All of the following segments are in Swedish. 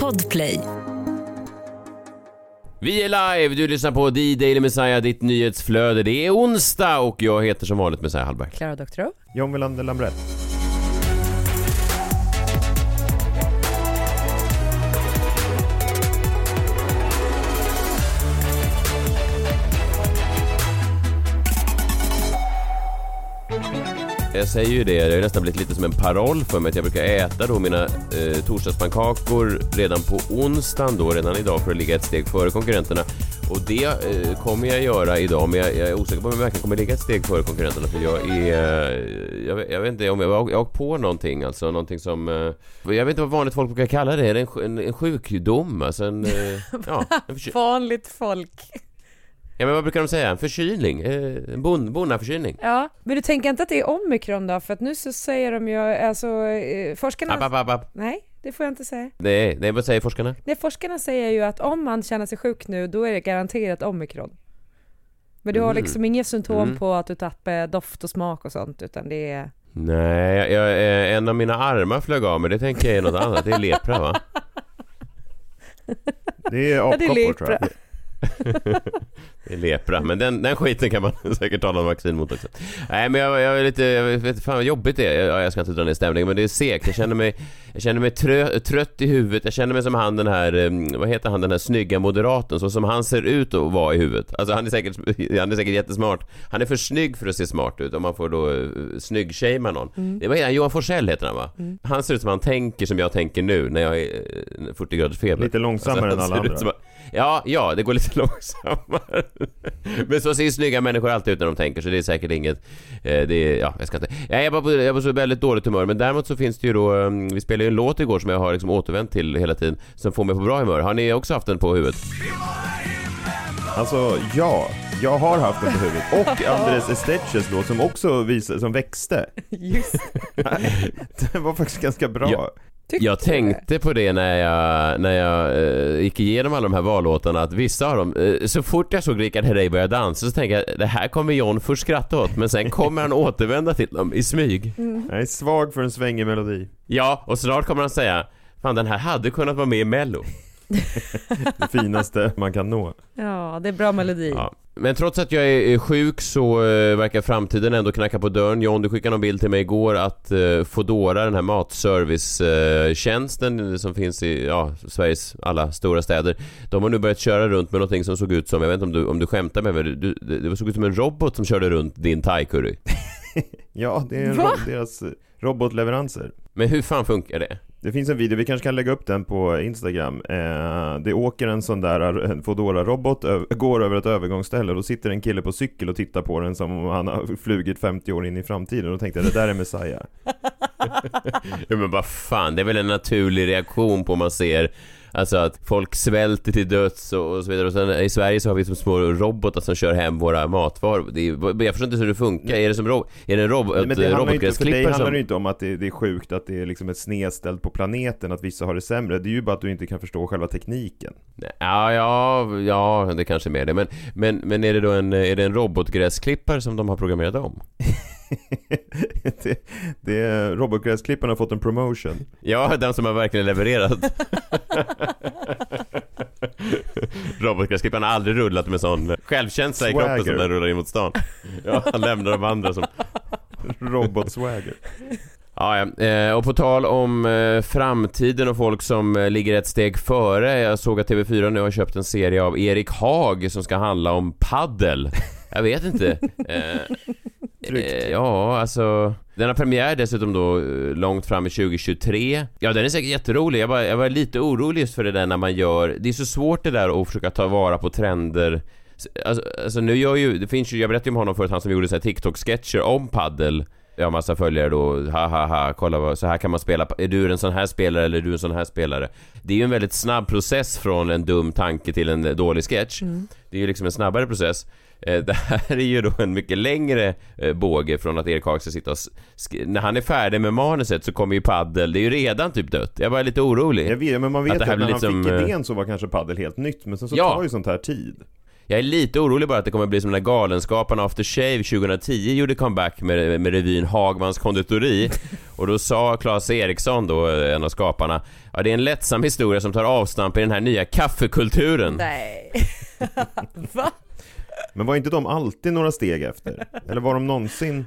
Podplay. Vi är live, du lyssnar på The Daily Messiah, ditt nyhetsflöde. Det är onsdag och jag heter som vanligt Messiah Hallberg. Klara Doktorow. John Wilander Lambrett. Jag säger ju det, det har nästan blivit lite som en paroll för mig att jag brukar äta då mina eh, torsdagspannkakor redan på onsdagen då, redan idag för att ligga ett steg före konkurrenterna. Och det eh, kommer jag göra idag, men jag, jag är osäker på om jag verkligen kommer ligga ett steg före konkurrenterna för jag är... Eh, jag, jag, vet inte om jag, jag har åkt på någonting, alltså någonting som... Eh, jag vet inte vad vanligt folk brukar kalla det, är det en, en, en sjukdom? Alltså en... Eh, ja, en Vanligt folk. Ja, men vad brukar de säga? En förkylning? Eh, en bon, bonnaförkylning? Ja, men du tänker inte att det är omikron då? För att nu så säger de ju, alltså eh, forskarna... App, app, app, app. Nej, det får jag inte säga. Nej, nej, vad säger forskarna? Nej, forskarna säger ju att om man känner sig sjuk nu, då är det garanterat omikron. Men du har Mm. liksom inga symptom Mm. på att du tappar doft och smak och sånt, utan det är... Nej, jag, jag, eh, en av mina armar flög av men det tänker jag är något annat. Det är lepra va? Det är Ja, det är apkoppor tror jag. Det är lepra, men den, den skiten kan man säkert ta någon vaccin mot också. Nej men jag, jag är lite, jag vet inte fan vad jobbigt det är. Ja, Jag ska inte dra ner stämningen men det är segt. Jag känner mig, jag känner mig trö, trött i huvudet. Jag känner mig som han den här, vad heter han, den här snygga moderaten, så som han ser ut att vara i huvudet. Alltså han är säkert, han är säkert jättesmart. Han är för snygg för att se smart ut om man får då uh, snygg-shamea någon. Det var han, Johan Forsell heter han va? Han ser ut som han tänker som jag tänker nu när jag är eh, 40 graders feber. Lite långsammare Alltså, än alla andra. Ja, ja, det går lite långsammare. Men så ser snygga människor alltid ut när de tänker, så det är säkert inget... Eh, det är, ja, jag ska inte... Ja, jag var på, jag var så väldigt dåligt humör, men däremot så finns det ju då... um, Vi spelade ju en låt igår som jag har liksom återvänt till hela tiden, som får mig på bra humör. Har ni också haft den på huvudet? Alltså, ja. Jag har haft den på huvudet. Och Andres Estetches låt som också visade, som växte. Just Den var faktiskt ganska bra. Ja. Tycker Jag tänkte på det när jag, när jag eh, gick igenom alla de här vallåtarna att vissa av dem, eh, så fort jag såg Richard Herrey börja dansa så tänkte jag det här kommer John först skratta åt men sen kommer han återvända till dem i smyg. Jag är svag för en svängig melodi. Ja, och snart kommer han säga Fan den här hade kunnat vara med i mello. Det finaste man kan nå. Ja, det är bra melodi. Ja. Men trots att jag är sjuk så eh, verkar framtiden ändå knacka på dörren. John, du skickade någon bild till mig igår att uh, Foodora, den här matservicetjänsten som finns i ja, Sveriges alla stora städer. De har nu börjat köra runt med någonting som såg ut som, jag vet inte om du, om du skämtar med mig, du, det, såg ut som en robot som körde runt din thai-curry. Ja, det är ro- deras eh, robotleveranser. Men hur fan funkar det? Det finns en video, vi kanske kan lägga upp den på Instagram. Eh, det åker en sån där Foodora-robot, går över ett övergångsställe och då sitter en kille på cykel och tittar på den som om han har flugit 50 år in i framtiden. Och då tänkte jag, det där är Messiah. Ja, men vad fan, det är väl en naturlig reaktion på om man ser Alltså att folk svälter till döds och, och så vidare. Och sen i Sverige så har vi som små robotar som kör hem våra matvaror. Det är, jag förstår inte hur det funkar. Är det som ro, är det en rob, Men ett det handlar robotgräsklippare handlar som... det ju inte om att det, det är sjukt att det är liksom ett snedställt på planeten, att vissa har det sämre. Det är ju bara att du inte kan förstå själva tekniken. Ja, ja, ja, det kanske är mer det. Men, men, men är det då en, är det en robotgräsklippare som de har programmerat om? det, det robotgräsklipparen har fått en promotion. Ja, den som har verkligen levererat. Robotgräsklipparen har aldrig rullat med sån självkänsla i kroppen som Swagger. den rullar in mot stan. Ja, han lämnar de andra som Robotswagger. Ja, ja. Eh, och på tal om eh, framtiden och folk som eh, ligger ett steg före. Jag såg att TV4 nu har köpt en serie av Erik Haag som ska handla om paddel. Jag vet inte. Tryggt. eh, ja, alltså. Den har premiär dessutom då eh, långt fram i 2023. Ja, den är säkert jätterolig. Jag var, jag var lite orolig just för det där när man gör... Det är så svårt det där att försöka ta vara på trender. Alltså, alltså nu gör ju... Det finns ju... Jag berättade ju om honom förut, han som gjorde så här TikTok-sketcher om paddel. Jag har massa följare då, ha ha ha, kolla vad, så här kan man spela, är du en sån här spelare eller är du en sån här spelare? Det är ju en väldigt snabb process från en dum tanke till en dålig sketch. Det är ju liksom en snabbare process. Eh, Det här är ju då en mycket längre eh, båge från att Erik Haag ska sitta och När han är färdig med manuset så kommer ju paddel, det är ju redan typ dött. Jag var lite orolig. Jag vet, men man vet Att att, det här när blir han liksom, fick eh, idén så var kanske paddel helt nytt, men sen så Ja. tar ju sånt här tid. Jag är lite orolig bara att det kommer bli som när Galenskaparna After Shave 2010 gjorde comeback med, med revyn Hagmans konditori och då sa Claes Eriksson då, en av skaparna, ja det är en lättsam historia som tar avstamp i den här nya kaffekulturen. Nej. Va? Men var inte de alltid några steg efter? Eller var de någonsin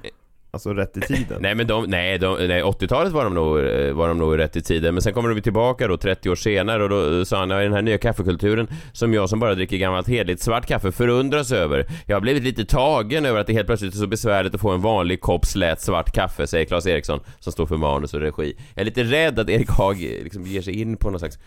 Alltså rätt i tiden? Nej men de, nej, de, nej 80-talet var de, nog, eh, var de nog rätt i tiden men sen kommer de tillbaka då 30 år senare och då eh, sa han, ja, den här nya kaffekulturen som jag som bara dricker gammalt hedligt svart kaffe förundras över. Jag har blivit lite tagen över att det helt plötsligt är så besvärligt att få en vanlig kopp slät svart kaffe, säger Claes Eriksson som står för manus och regi. Jag är lite rädd att Erik Haag eh, liksom ger sig in på någon slags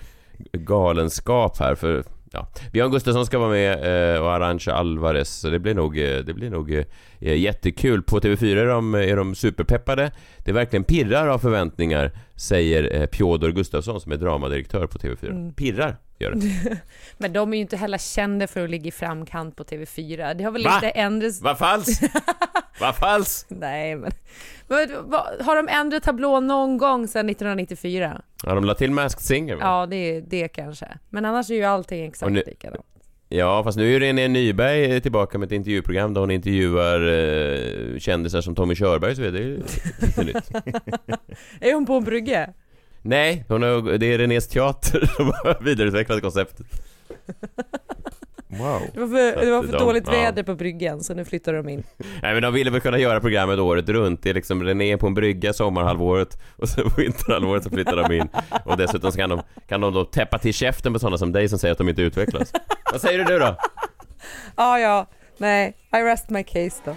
galenskap här för Ja, Björn Gustafsson ska vara med eh, och Arantxa Alvarez, så det blir nog, eh, det blir nog eh, jättekul. På TV4 är de, är de superpeppade. Det verkligen pirrar av förväntningar, säger Pjodor Gustafsson som är dramadirektör på TV4. Mm. Pirrar, gör det. Men de är ju inte heller kända för att ligga i framkant på TV4. Det har väl Va? inte ändrats... Vad falskt! Vad falskt! Nej, men... men har de ändrat tablån någon gång sedan 1994? Ja, de la till Masked Singer va? Ja, det är det kanske. Men annars är ju allting exakt nu... likadant. Ja, fast nu är René Nyberg tillbaka med ett intervjuprogram där hon intervjuar eh, kändisar som Tommy Körberg så det är ju nytt. är hon på en brygga? Nej, hon har, det är Renés teater som har vidareutvecklat konceptet. Wow. Det var för, det var för de, dåligt ja. väder på bryggan så nu flyttar de in. Nej men de ville väl kunna göra programmet året runt. Det är liksom René på en brygga sommarhalvåret och sen på vinterhalvåret så flyttar de in. Och dessutom så kan de, kan de då täppa till käften på sådana som dig som säger att de inte utvecklas. Vad säger du nu då? Ja, ja. Nej, I rest my case då.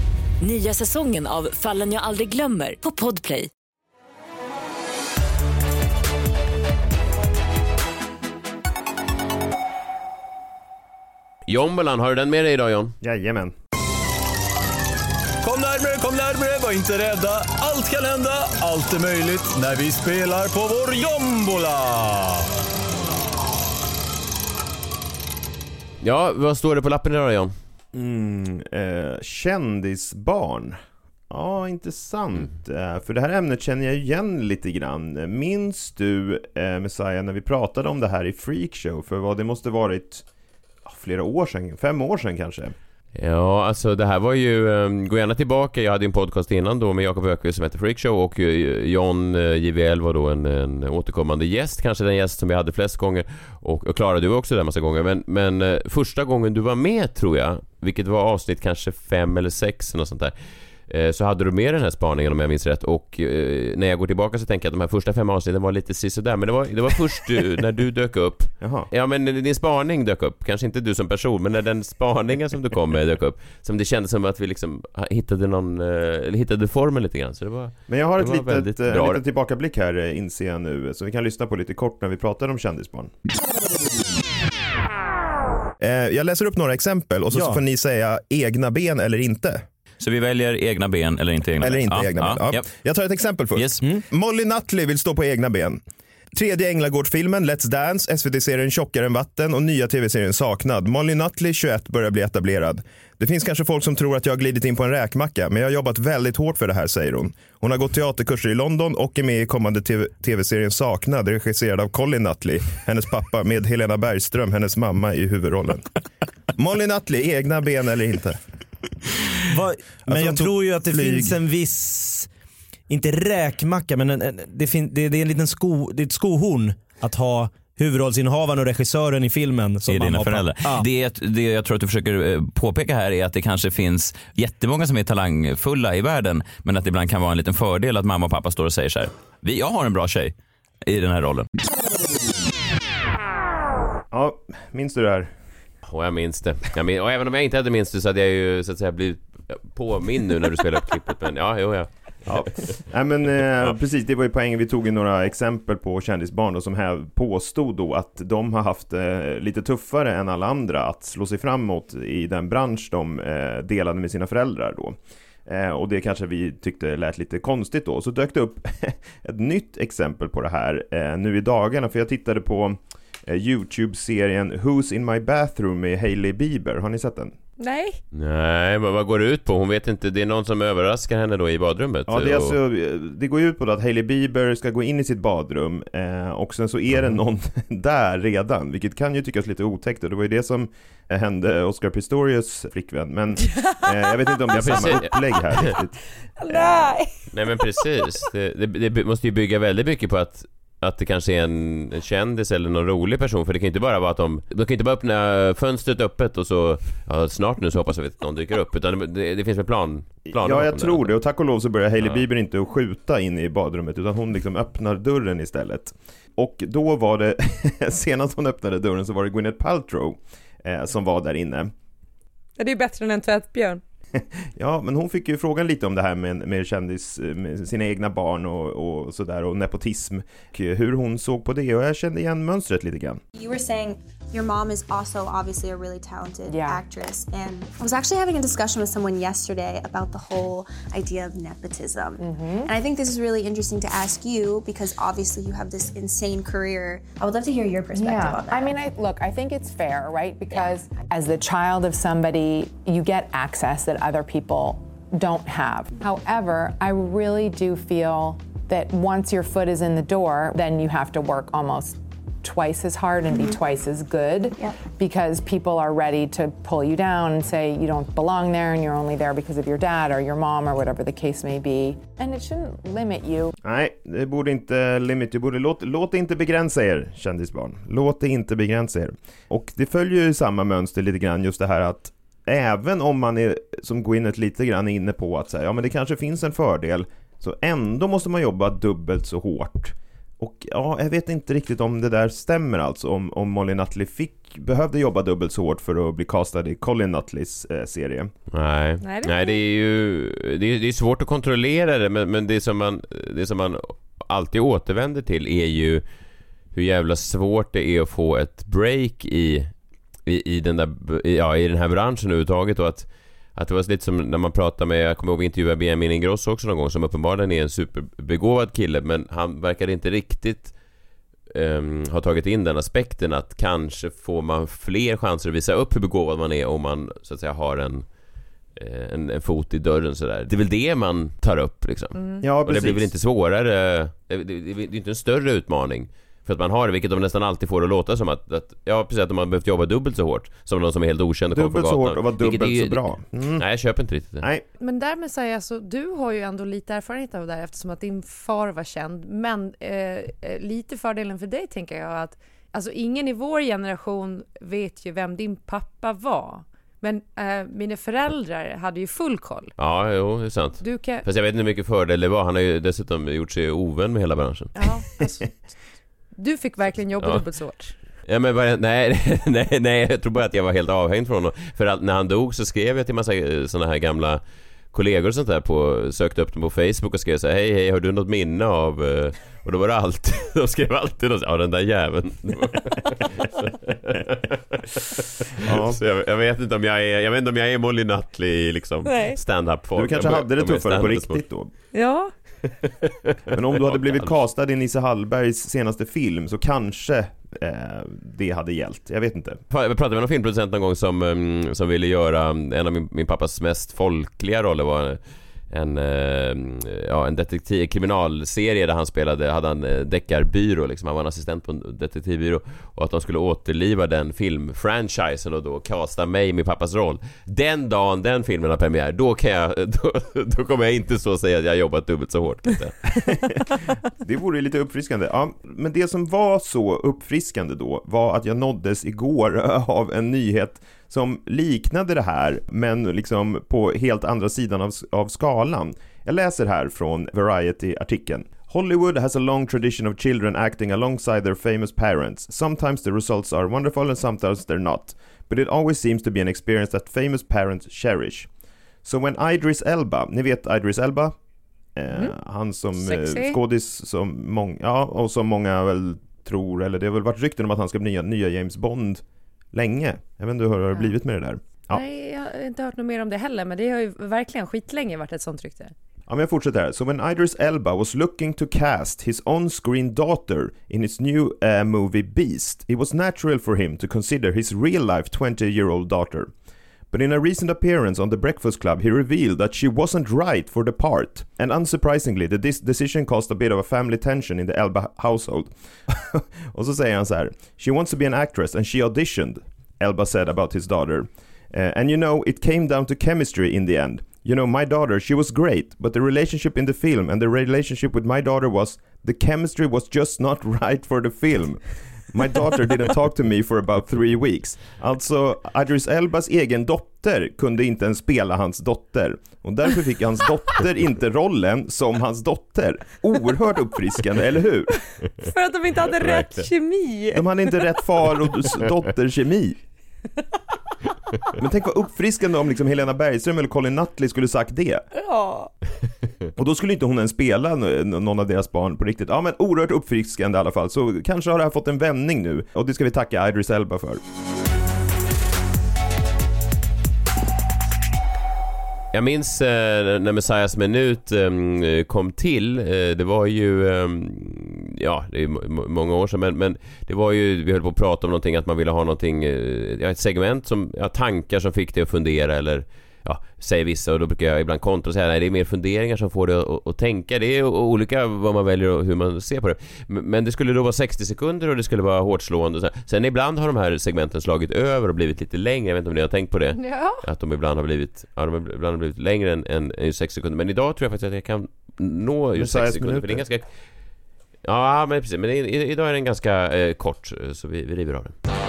Nya säsongen av Fallen jag aldrig glömmer på Podplay. Jombolan, har du den med dig idag John? Jajamän. Kom närmre, kom närmre, var inte rädda. Allt kan hända, allt är möjligt när vi spelar på vår jombola. Ja, vad står det på lappen idag John? Mm, eh, kändisbarn. Ja, intressant. Mm. Eh, för det här ämnet känner jag igen lite grann. Minns du, eh, Messiah, när vi pratade om det här i Freakshow? För vad det måste varit flera år sedan, fem år sedan kanske. Ja, alltså det här var ju, um, gå gärna tillbaka, jag hade en podcast innan då med Jakob Öqvist som heter Freakshow och uh, John uh, JVL var då en, en återkommande gäst, kanske den gäst som vi hade flest gånger och, och Klara du var också där massa gånger men, men första gången du var med tror jag, vilket var avsnitt kanske fem eller sex eller sånt där. Eh, så hade du med den här spaningen om jag minns rätt och eh, när jag går tillbaka så tänker jag att de här första fem avsnitten var lite sisådär men det var, det var först du, när du dök upp. Jaha. Ja men din spaning dök upp, kanske inte du som person men när den spaningen som du kom med dök upp Som det kändes som att vi liksom hittade någon, eh, hittade formen lite grann. Så det var Men jag har ett litet, en liten tillbakablick här inser jag nu så vi kan lyssna på lite kort när vi pratar om kändisbarn Jag läser upp några exempel och så, ja. så får ni säga egna ben eller inte. Så vi väljer egna ben eller inte egna eller ben? Eller inte egna ben. Ja. Jag tar ett exempel först. Yes. Mm. Molly Nutley vill stå på egna ben. Tredje Änglagård-filmen Let's Dance, SVT-serien Tjockare än vatten och nya tv-serien Saknad. Molly Nutley, 21, börjar bli etablerad. Det finns kanske folk som tror att jag har glidit in på en räkmacka, men jag har jobbat väldigt hårt för det här, säger hon. Hon har gått teaterkurser i London och är med i kommande tv-serien Saknad, regisserad av Colin Nutley, hennes pappa, med Helena Bergström, hennes mamma, i huvudrollen. Molly Nutley, egna ben eller inte? Va, men alltså, jag tror ju att det flyg. finns en viss, inte räkmacka, men en, en, det, fin, det, det, är en liten sko, det är ett skohorn att ha huvudrollsinnehavaren och regissören i filmen som är dina föräldrar. Ja. Det, det jag tror att du försöker eh, påpeka här är att det kanske finns jättemånga som är talangfulla i världen men att det ibland kan vara en liten fördel att mamma och pappa står och säger så här. Jag har en bra tjej i den här rollen. Ja, minns du det här? Och jag minns det. Jag minns, och även om jag inte hade minst det så hade jag ju så att säga blivit påminn nu när du spelade upp klippet. Men ja, jo, ja. Ja, Nej, men eh, precis, det var ju poängen. Vi tog ju några exempel på kändisbarn då, som här påstod då att de har haft eh, lite tuffare än alla andra att slå sig framåt i den bransch de eh, delade med sina föräldrar då. Eh, och det kanske vi tyckte lät lite konstigt då. Så dök det upp ett nytt exempel på det här eh, nu i dagarna, för jag tittade på eh, YouTube-serien Who's in my bathroom med Hailey Bieber. Har ni sett den? Nej. Nej, men vad går det ut på? Hon vet inte, det är någon som överraskar henne då i badrummet? Ja, det, är alltså, det går ut på att Hailey Bieber ska gå in i sitt badrum eh, och sen så är det någon där redan, vilket kan ju tyckas lite otäckt och det var ju det som eh, hände Oscar Pistorius flickvän, men eh, jag vet inte om det är samma precis. upplägg här riktigt. Nej. Nej men precis, det, det, det måste ju bygga väldigt mycket på att att det kanske är en kändis eller någon rolig person för det kan ju inte bara vara att de De kan inte bara öppna fönstret öppet och så Ja snart nu så hoppas vi att någon dyker upp utan det, det finns väl plan, planer Ja, jag tror det. Och tack och lov så börjar Hailey Ja. Bieber inte att skjuta in i badrummet, utan hon liksom öppnar dörren istället. Och då var det, senast hon öppnade dörren så var det Gwyneth Paltrow eh, som var där inne. Ja, Det är bättre än en tvättbjörn. Ja, men hon fick ju frågan lite om det här med, med kändis, med sina egna barn och, och sådär och nepotism. Och hur hon såg på det och jag kände igen mönstret lite grann. You were saying your mom is also obviously a really talented Yeah. actress. And I was actually having a discussion with someone yesterday about the whole idea of nepotism. Mm-hmm. And I think this is really interesting to ask you because obviously you have this insane career. I would love to hear your perspective Yeah, on that. I mean, I, look, I think it's fair, right? Because as the child of somebody, you get access that other people don't have. However, I really do feel that once your foot is in the door, then you have to work almost twice as hard and be twice as good Yep. because people are ready to pull you down and say you don't belong there and you're only there because of your dad or your mom or whatever the case may be. And it shouldn't limit you. Nej, det borde inte limit, det borde låt, låt det inte begränsa er, kändisbarn. Låt det inte begränsa er. Och det följer ju samma mönster lite grann, just det här att även om man är, som Gwyneth lite grann är inne på att säga, ja men det kanske finns en fördel, så ändå måste man jobba dubbelt så hårt. Och ja, jag vet inte riktigt om det där stämmer alltså, om, om Molly Nutley fick, behövde jobba dubbelt så hårt för att bli castad i Colin Nutleys eh, serie. Nej, Nej, det- nej det är ju det är, det är svårt att kontrollera det men, men det, som man, det som man alltid återvänder till är ju hur jävla svårt det är att få ett break i, i, i, den, där, i- ja, i den här branschen överhuvudtaget och att att det var lite som när man pratade med, jag kommer ihåg vi intervjuade Benjamin Ingrosso också någon gång som uppenbarligen är en superbegåvad kille men han verkade inte riktigt um, har tagit in den aspekten att kanske får man fler chanser att visa upp hur begåvad man är om man så att säga har en eh, en, en fot i dörren sådär. Det är väl det man tar upp liksom. Ja, Och det precis. blir väl inte svårare, det, det, det, det är inte en större utmaning för att man har det, vilket de nästan alltid får att låta som att, att ja precis att de har behövt jobba dubbelt så hårt som någon som är helt okänd och kommer Dubbelt från så gatan. hårt och vara dubbelt ju- så bra. Mm. Nej, jag köper inte riktigt det. Nej, Men därmed säger jag så, du har ju ändå lite erfarenhet av det här eftersom att din far var känd. Men eh, eh, lite fördelen för dig tänker jag att alltså ingen i vår generation vet ju vem din pappa var. Men eh, mina föräldrar hade ju full koll. Ja, jo, det är sant. Du kan... Fast jag vet inte hur mycket fördel det var. Han har ju dessutom gjort sig ovän med hela branschen. Ja, alltså, du fick verkligen jobba Ja. dubbelt så hårt. Ja men bara, nej, nej, nej, jag tror bara att jag var helt avhängd från honom. För att när han dog så skrev jag till massa sådana här gamla kollegor och sånt där på, sökte upp dem på Facebook och skrev så här, hej hej har du något minne av eh?" och då var det alltid, de skrev alltid något, ja den där jäveln. Ja. Så jag, jag vet inte om jag är, jag vet inte om jag är Molly Nutley i liksom stand-up form. du kanske hade det tuffare på riktigt då. Ja, Men om du hade blivit castad i Nisse Hallbergs senaste film så kanske eh, det hade gällt. Jag vet inte. Jag pratade med någon filmproducent någon gång som, um, som ville göra en av min, min pappas mest folkliga roller var en, eh, ja, en detektiv, kriminalserie där han spelade, hade han eh, deckarbyrå liksom, han var en assistent på en detektivbyrå och att de skulle återliva den filmfranchisen och då casta mig i min pappas roll. Den dagen den filmen har premiär, då kan jag, då, då kommer jag inte så säga att jag har jobbat dubbelt så hårt. kan. Det vore lite uppfriskande. Ja, men det som var så uppfriskande då var att jag nåddes igår av en nyhet som liknade det här, men liksom på helt andra sidan av, av skalan. Jag läser här från Variety-artikeln. Hollywood has a long tradition of children acting alongside their famous parents. Sometimes the results are wonderful and sometimes they're not. But it always seems to be an experience that famous parents cherish. So when Idris Elba, ni vet Idris Elba? Eh, Mm. Han som eh, skådis som många, ja, och som många väl tror, eller det har väl varit rykten om att han ska bli nya, nya James Bond länge. Jag vet inte hur det har blivit med det där. Ja. Nej, jag har inte hört något mer om det heller, men det har ju verkligen skitlänge varit ett sånt rykte. Ja, men jag fortsätter här. So when Idris Elba was looking to cast his on-screen daughter in his new uh, movie Beast, it was natural for him to consider his real-life 20-year-old daughter. But in a recent appearance on The Breakfast Club, he revealed that she wasn't right for the part. And unsurprisingly, the dis- decision caused a bit of a family tension in the Elba household. Så säger han så här. She wants to be an actress and she auditioned, Elba said about his daughter. Uh, and you know, it came down to chemistry in the end. You know, my daughter, she was great, but the relationship in the film and the relationship with my daughter was the chemistry was just not right for the film. My daughter didn't talk to me for about three weeks. Alltså, Idris Elbas egen dotter kunde inte ens spela hans dotter. Och därför fick hans dotter inte rollen som hans dotter. Oerhört uppfriskande, eller hur? För att de inte hade rätt kemi. De hade inte rätt far och dotterkemi. Men tänk vad uppfriskande om liksom Helena Bergström eller Colin Nutley skulle sagt det. Ja. Och då skulle inte hon ens spela någon av deras barn på riktigt. Ja men oerhört uppfriskande i alla fall. Så kanske har det här fått en vändning nu. Och det ska vi tacka Idris Elba för. Jag minns eh, när Messiahs minut eh, kom till, eh, det var ju, eh, ja det är många år sedan men, men det var ju, vi höll på att prata om någonting att man ville ha någonting, eh, ja, ett segment som, ja, tankar som fick dig att fundera eller Ja, säger vissa och då brukar jag ibland kontra och säga nej det är mer funderingar som får det att, att tänka. Det är olika vad man väljer och hur man ser på det. Men det skulle då vara 60 sekunder och det skulle vara hårt slående. och så här. Sen ibland har de här segmenten slagit över och blivit lite längre. Jag vet inte om ni har tänkt på det? Ja. Att de ibland har blivit, ja, de ibland har blivit längre än, än, än just 6 sekunder. Men idag tror jag faktiskt att jag kan nå just 6 Messiahs sekunder. För det är minuter. ganska... Ja, men precis. Men i, i, idag är den ganska eh, kort, så vi, vi river av den.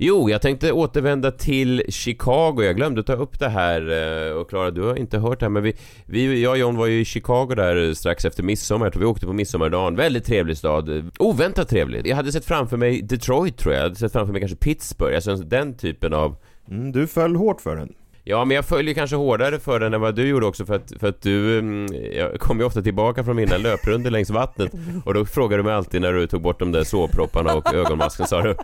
Jo, jag tänkte återvända till Chicago. Jag glömde ta upp det här eh, och Klara, du har inte hört det här men vi, vi, jag och John var ju i Chicago där strax efter midsommar. Jag tror vi åkte på midsommardagen. Väldigt trevlig stad. Oväntat trevligt. Jag hade sett framför mig Detroit tror jag. Jag hade sett framför mig kanske Pittsburgh. Alltså den typen av Mm, du föll hårt för den. Ja, men jag följer kanske hårdare för den än vad du gjorde också för att, för att du, mm, jag kommer ju ofta tillbaka från mina löprundor längs vattnet och då frågar du mig alltid när du tog bort de där såppropparna och ögonmasken sa du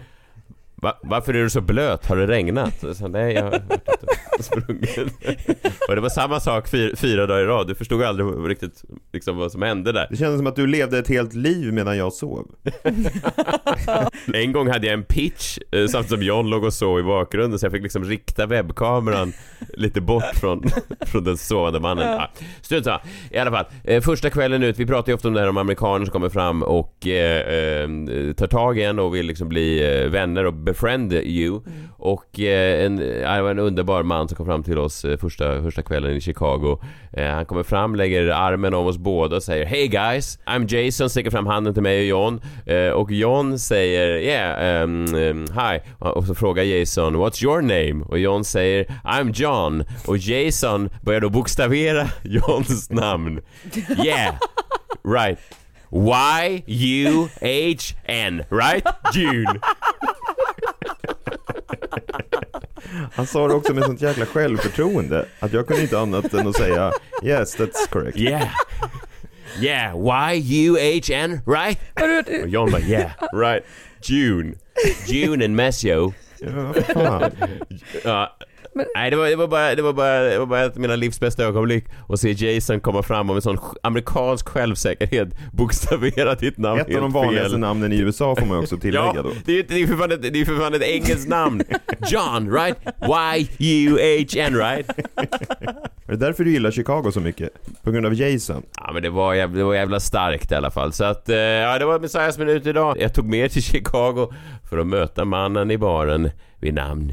Va, varför är du så blöt? Har det regnat? Jag sa, nej, jag har varit ute och sprungit. Och det var samma sak fyra, fyra dagar i rad. Du förstod aldrig riktigt liksom, vad som hände där. Det kändes som att du levde ett helt liv medan jag sov. En gång hade jag en pitch eh, samtidigt som John låg och sov i bakgrunden så jag fick liksom rikta webbkameran lite bort från, från den sovande mannen. Ja. Strunt samma. I alla fall, eh, första kvällen ut, vi pratar ju ofta om det här om amerikaner som kommer fram och eh, eh, tar tag i en och vill liksom bli eh, vänner och befriend you. Och eh, en, det var en underbar man som kom fram till oss eh, första, första kvällen i Chicago. Eh, han kommer fram, lägger armen om oss båda och säger Hey guys, I'm Jason, sträcker fram handen till mig och John. Eh, och John säger Yeah, um, um, hi. Och så frågar Jason What's your name? Och John säger I'm John. Och Jason börjar då bokstavera Johns namn. Yeah, right. Y-U-H-N, right? June. Han sa det också med sånt jäkla självförtroende att jag kunde inte annat än att säga Yes, that's correct. Yeah. Yeah, Y-U-H-N, right? Och John bara yeah, right. June. June and Messio. Ja, fan. Ja. Nej, det var, det, var bara, det, var bara, det var bara ett av mina livs bästa ögonblick att se Jason komma fram och med sån amerikansk självsäkerhet bokstavera ditt namn Ett av de vanligaste fel. namnen i USA får man också tillägga Ja, då. det är ju det är ju för fan ett, det är för fan ett engelskt namn. John, right? Y-U-H-N, right? Är det därför du gillar Chicago så mycket? På grund av Jason? Ja men det var, jävla, det var jävla starkt i alla fall. Så att, eh, ja det var Messiahs minut idag. Jag tog med till Chicago för att möta mannen i baren vid namn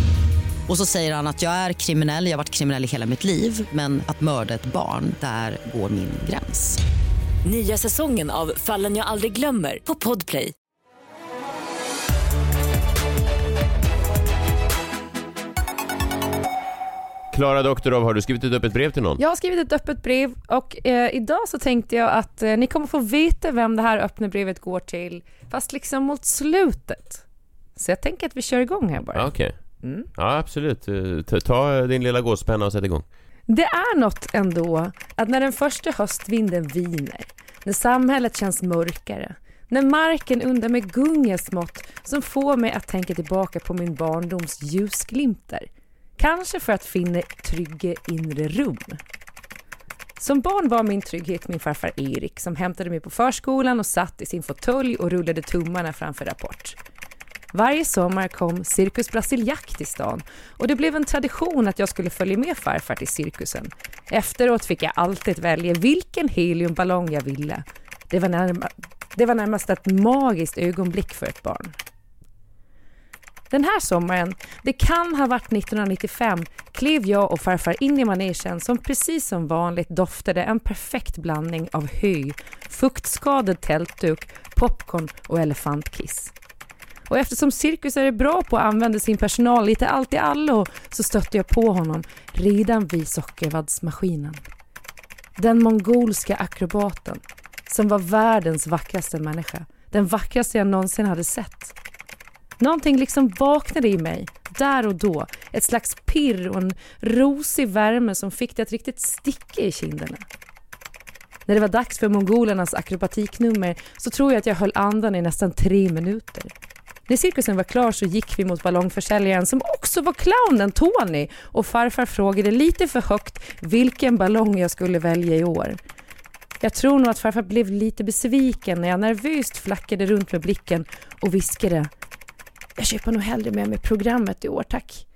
Och så säger han att jag är kriminell, jag har varit kriminell i hela mitt liv men att mörda ett barn, där går min gräns. Nya säsongen av Fallen jag aldrig glömmer på Podplay. Klara Doktorov, har du skrivit ett öppet brev till någon? Jag har skrivit ett öppet brev och eh, idag så tänkte jag att eh, ni kommer få veta vem det här öppna brevet går till, fast liksom mot slutet. Så jag tänker att vi kör igång här bara. Okej. Mm. Ja, absolut. Eh, Ta, ta din lilla gåspenna och sätt igång. Det är något ändå att när den första höstvinden viner, när samhället känns mörkare, när marken under mig gungar smått som får mig att tänka tillbaka på min barndoms ljusglimtar. Kanske för att finna trygga inre rum. Som barn var min trygghet min farfar Erik som hämtade mig på förskolan och satt i sin fåtölj och rullade tummarna framför Rapport. Varje sommar kom Cirkus Brasiliak till stan och det blev en tradition att jag skulle följa med farfar till cirkusen. Efteråt fick jag alltid välja vilken heliumballong jag ville. Det var, närma, det var närmast ett magiskt ögonblick för ett barn. Den här sommaren, det kan ha varit 1995, klev jag och farfar in i manegen som precis som vanligt doftade en perfekt blandning av hö, fuktskadad tältduk, popcorn och elefantkiss. Och eftersom cirkus är bra på att använda sin personal lite allt i allo så stötte jag på honom redan vid sockervaddsmaskinen. Den mongolska akrobaten som var världens vackraste människa. Den vackraste jag någonsin hade sett. Någonting liksom vaknade i mig, där och då. Ett slags pirr och en rosig värme som fick det att riktigt sticka i kinderna. När det var dags för mongolernas akrobatiknummer så tror jag att jag höll andan i nästan tre minuter. När cirkusen var klar så gick vi mot ballongförsäljaren som också var clownen Tony och farfar frågade lite för högt vilken ballong jag skulle välja i år. Jag tror nog att farfar blev lite besviken när jag nervöst flackade runt med blicken och viskade jag köper nog hellre med mig programmet i år, tack.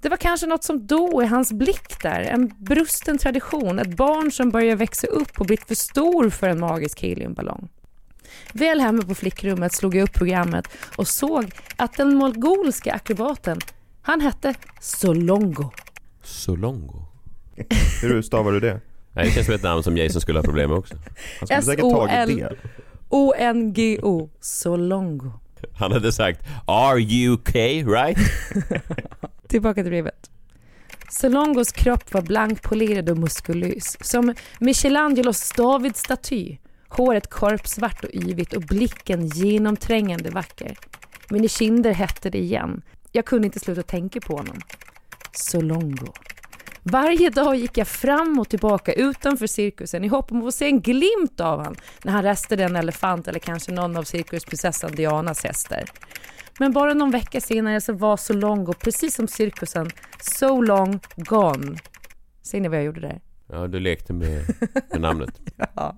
Det var kanske något som då i hans blick där, en brusten tradition, ett barn som börjar växa upp och blivit för stor för en magisk heliumballong. Väl hemma på flickrummet slog jag upp programmet och såg att den mongolska akrobaten, han hette Solongo. Solongo? Hur stavar du det? Nej, det känns som ett namn som Jason skulle ha problem med också. Han skulle säkert tagit det. O-N-G-O, Solongo. Han hade sagt Are you okay, right? Tillbaka till brevet. Solongos kropp var blankpolerad och muskulös, som Michelangelos David-staty. Håret korpsvart och yvigt och blicken genomträngande vacker. Mina kinder hette det igen. Jag kunde inte sluta tänka på honom. Solongo. Varje dag gick jag fram och tillbaka utanför cirkusen i hopp om att få se en glimt av han när han restade en elefant eller kanske någon av cirkusprinsessan Dianas hästar. Men bara någon vecka senare så var Solongo, precis som cirkusen, so long gone. Ser ni vad jag gjorde där? Ja, du lekte med, med namnet. ja.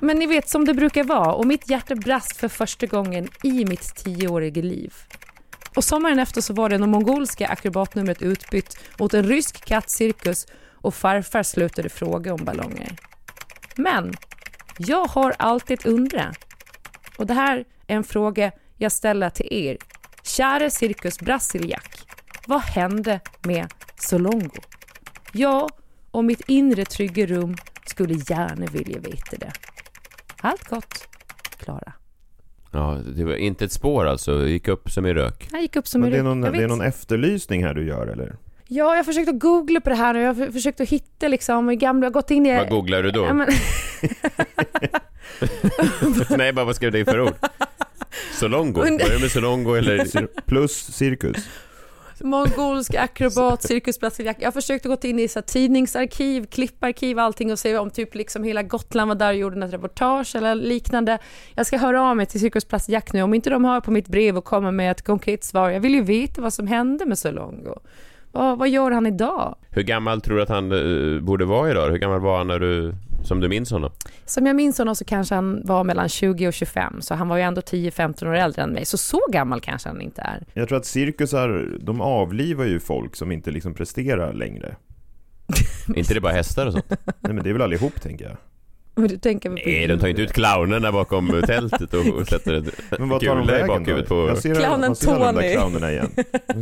Men ni vet som det brukar vara och mitt hjärta brast för första gången i mitt tioåriga liv. Och sommaren efter så var det det mongolska akrobatnumret utbytt mot en rysk kattcirkus och farfar slutade fråga om ballonger. Men jag har alltid undrat, och det här är en fråga jag ställer till er, kära Cirkus Brasiliak. Vad hände med Solongo? Jag och mitt inre trygga rum skulle gärna vilja veta det. Allt gott, Klara. Ja, det var inte ett spår alltså, det gick upp som i rök. Han gick upp som Men i det är, rök. någon, Jag det är vet. någon efterlysning här du gör eller? Ja, jag har försökt att googla på det här nu. Jag har försökt att hitta liksom i gamla, jag har gått in i... Vad googlar du då? Ja, men, Nej, bara vad skrev du för ord? Solongo? Börjar med Solongo eller? Plus cirkus mongolsk akrobat, cirkus brasiliak. Jag försökte gå in i så här, tidningsarkiv, klipparkiv, allting och se om typ liksom hela Gotland var där och gjorde något reportage eller liknande. Jag ska höra av mig till cirkus brasiliak nu om inte de hör på mitt brev och kommer med ett konkret svar. Jag vill ju veta vad som hände med Solongo. Vad, vad gör han idag? Hur gammal tror du att han eh, borde vara idag? Hur gammal var han när du, som du minns honom? Som jag minns honom så kanske han var mellan 20 och 25, så han var ju ändå 10-15 år äldre än mig. Så så gammal kanske han inte är. Jag tror att cirkusar, de avlivar ju folk som inte liksom presterar längre. inte det bara hästar och sånt? Nej men det är väl allihop tänker jag. Men du tänker på Nej, de tar inte ut clownerna bakom tältet och sätter ett Men vad tar de kula i vägen bakhuvudet på... Jag ser, Clownen jag ser de där Tony. clownerna igen.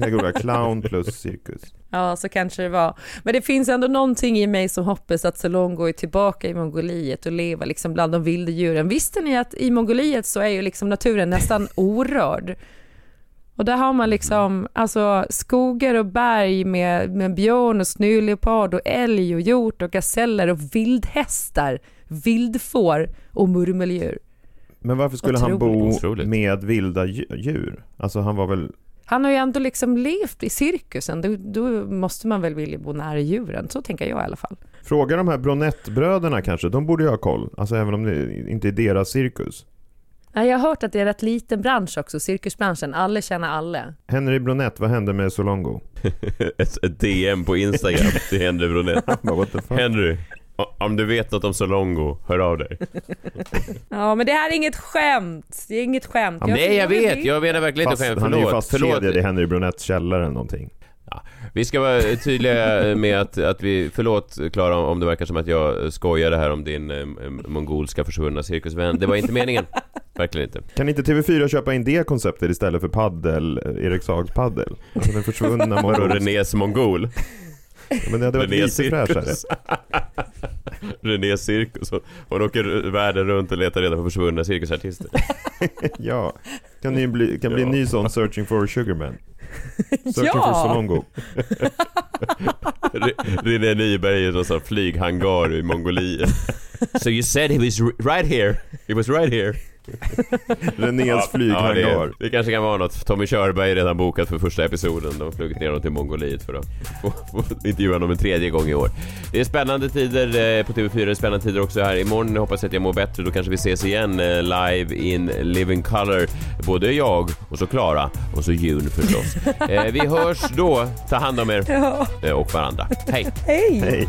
Ska googla clown plus cirkus. Ja, så kanske det var. Men det finns ändå någonting i mig som hoppas att Solongo är tillbaka i Mongoliet och lever liksom bland de vilda djuren. Visste ni att i Mongoliet så är ju liksom naturen nästan orörd? Och där har man liksom alltså, skogar och berg med, med björn och snöleopard och älg och hjort och gaseller och vildhästar, vildfår och murmeldjur. Men varför skulle han bo Otroligt. Otroligt. med vilda dju- djur? Alltså han var väl... Han har ju ändå liksom levt i cirkusen, då, då måste man väl vilja bo nära djuren, så tänker jag i alla fall. Fråga de här Bronett-bröderna kanske, de borde ju ha koll. Alltså även om det inte är deras cirkus. Jag har hört att det är en rätt liten bransch också, cirkusbranschen. Alla känner alla. Henry Bronett, vad hände med Solongo? ett, ett DM på Instagram till Henry Bronett. Henry, om du vet något om Solongo, hör av dig. Ja, men det här är inget skämt. Det är inget skämt. Nej, jag vet. Jag menar verkligen inte skämt. han är ju Förlåt. fastkedjad Förlåt. i Henry Bronetts källare eller någonting. Vi ska vara tydliga med att, att vi, förlåt Klara om det verkar som att jag skojade här om din eh, mongolska försvunna cirkusvän. Det var inte meningen. Verkligen inte. Kan inte TV4 köpa in det konceptet istället för paddel, eh, Erik Saag paddel? Alltså den försvunna mongolska- Renés mongol? Men det hade varit lite fräschare. cirkus. Renés cirkus. Hon, åker världen runt och letar reda på försvunna cirkusartister. ja, kan, ni bli, kan bli en ny sån Searching for Sugarman. Searching Ja! for Solongo. Re- René Nyberg i någon sån flyghangar i Mongoliet. So you said he was right here. He was right here. Renés flyghangar. Ja, det, det kanske kan vara något. Tommy Körberg är redan bokat för första episoden. De har flugit ner honom till Mongoliet för att få, få intervjua honom en tredje gång i år. Det är spännande tider eh, på TV4, det är spännande tider också här. Imorgon hoppas jag att jag mår bättre, då kanske vi ses igen eh, live in living color. Både jag och så Klara och så Jun förstås. Eh, vi hörs då. Ta hand om er Ja. och varandra. Hej! Hej! Hej.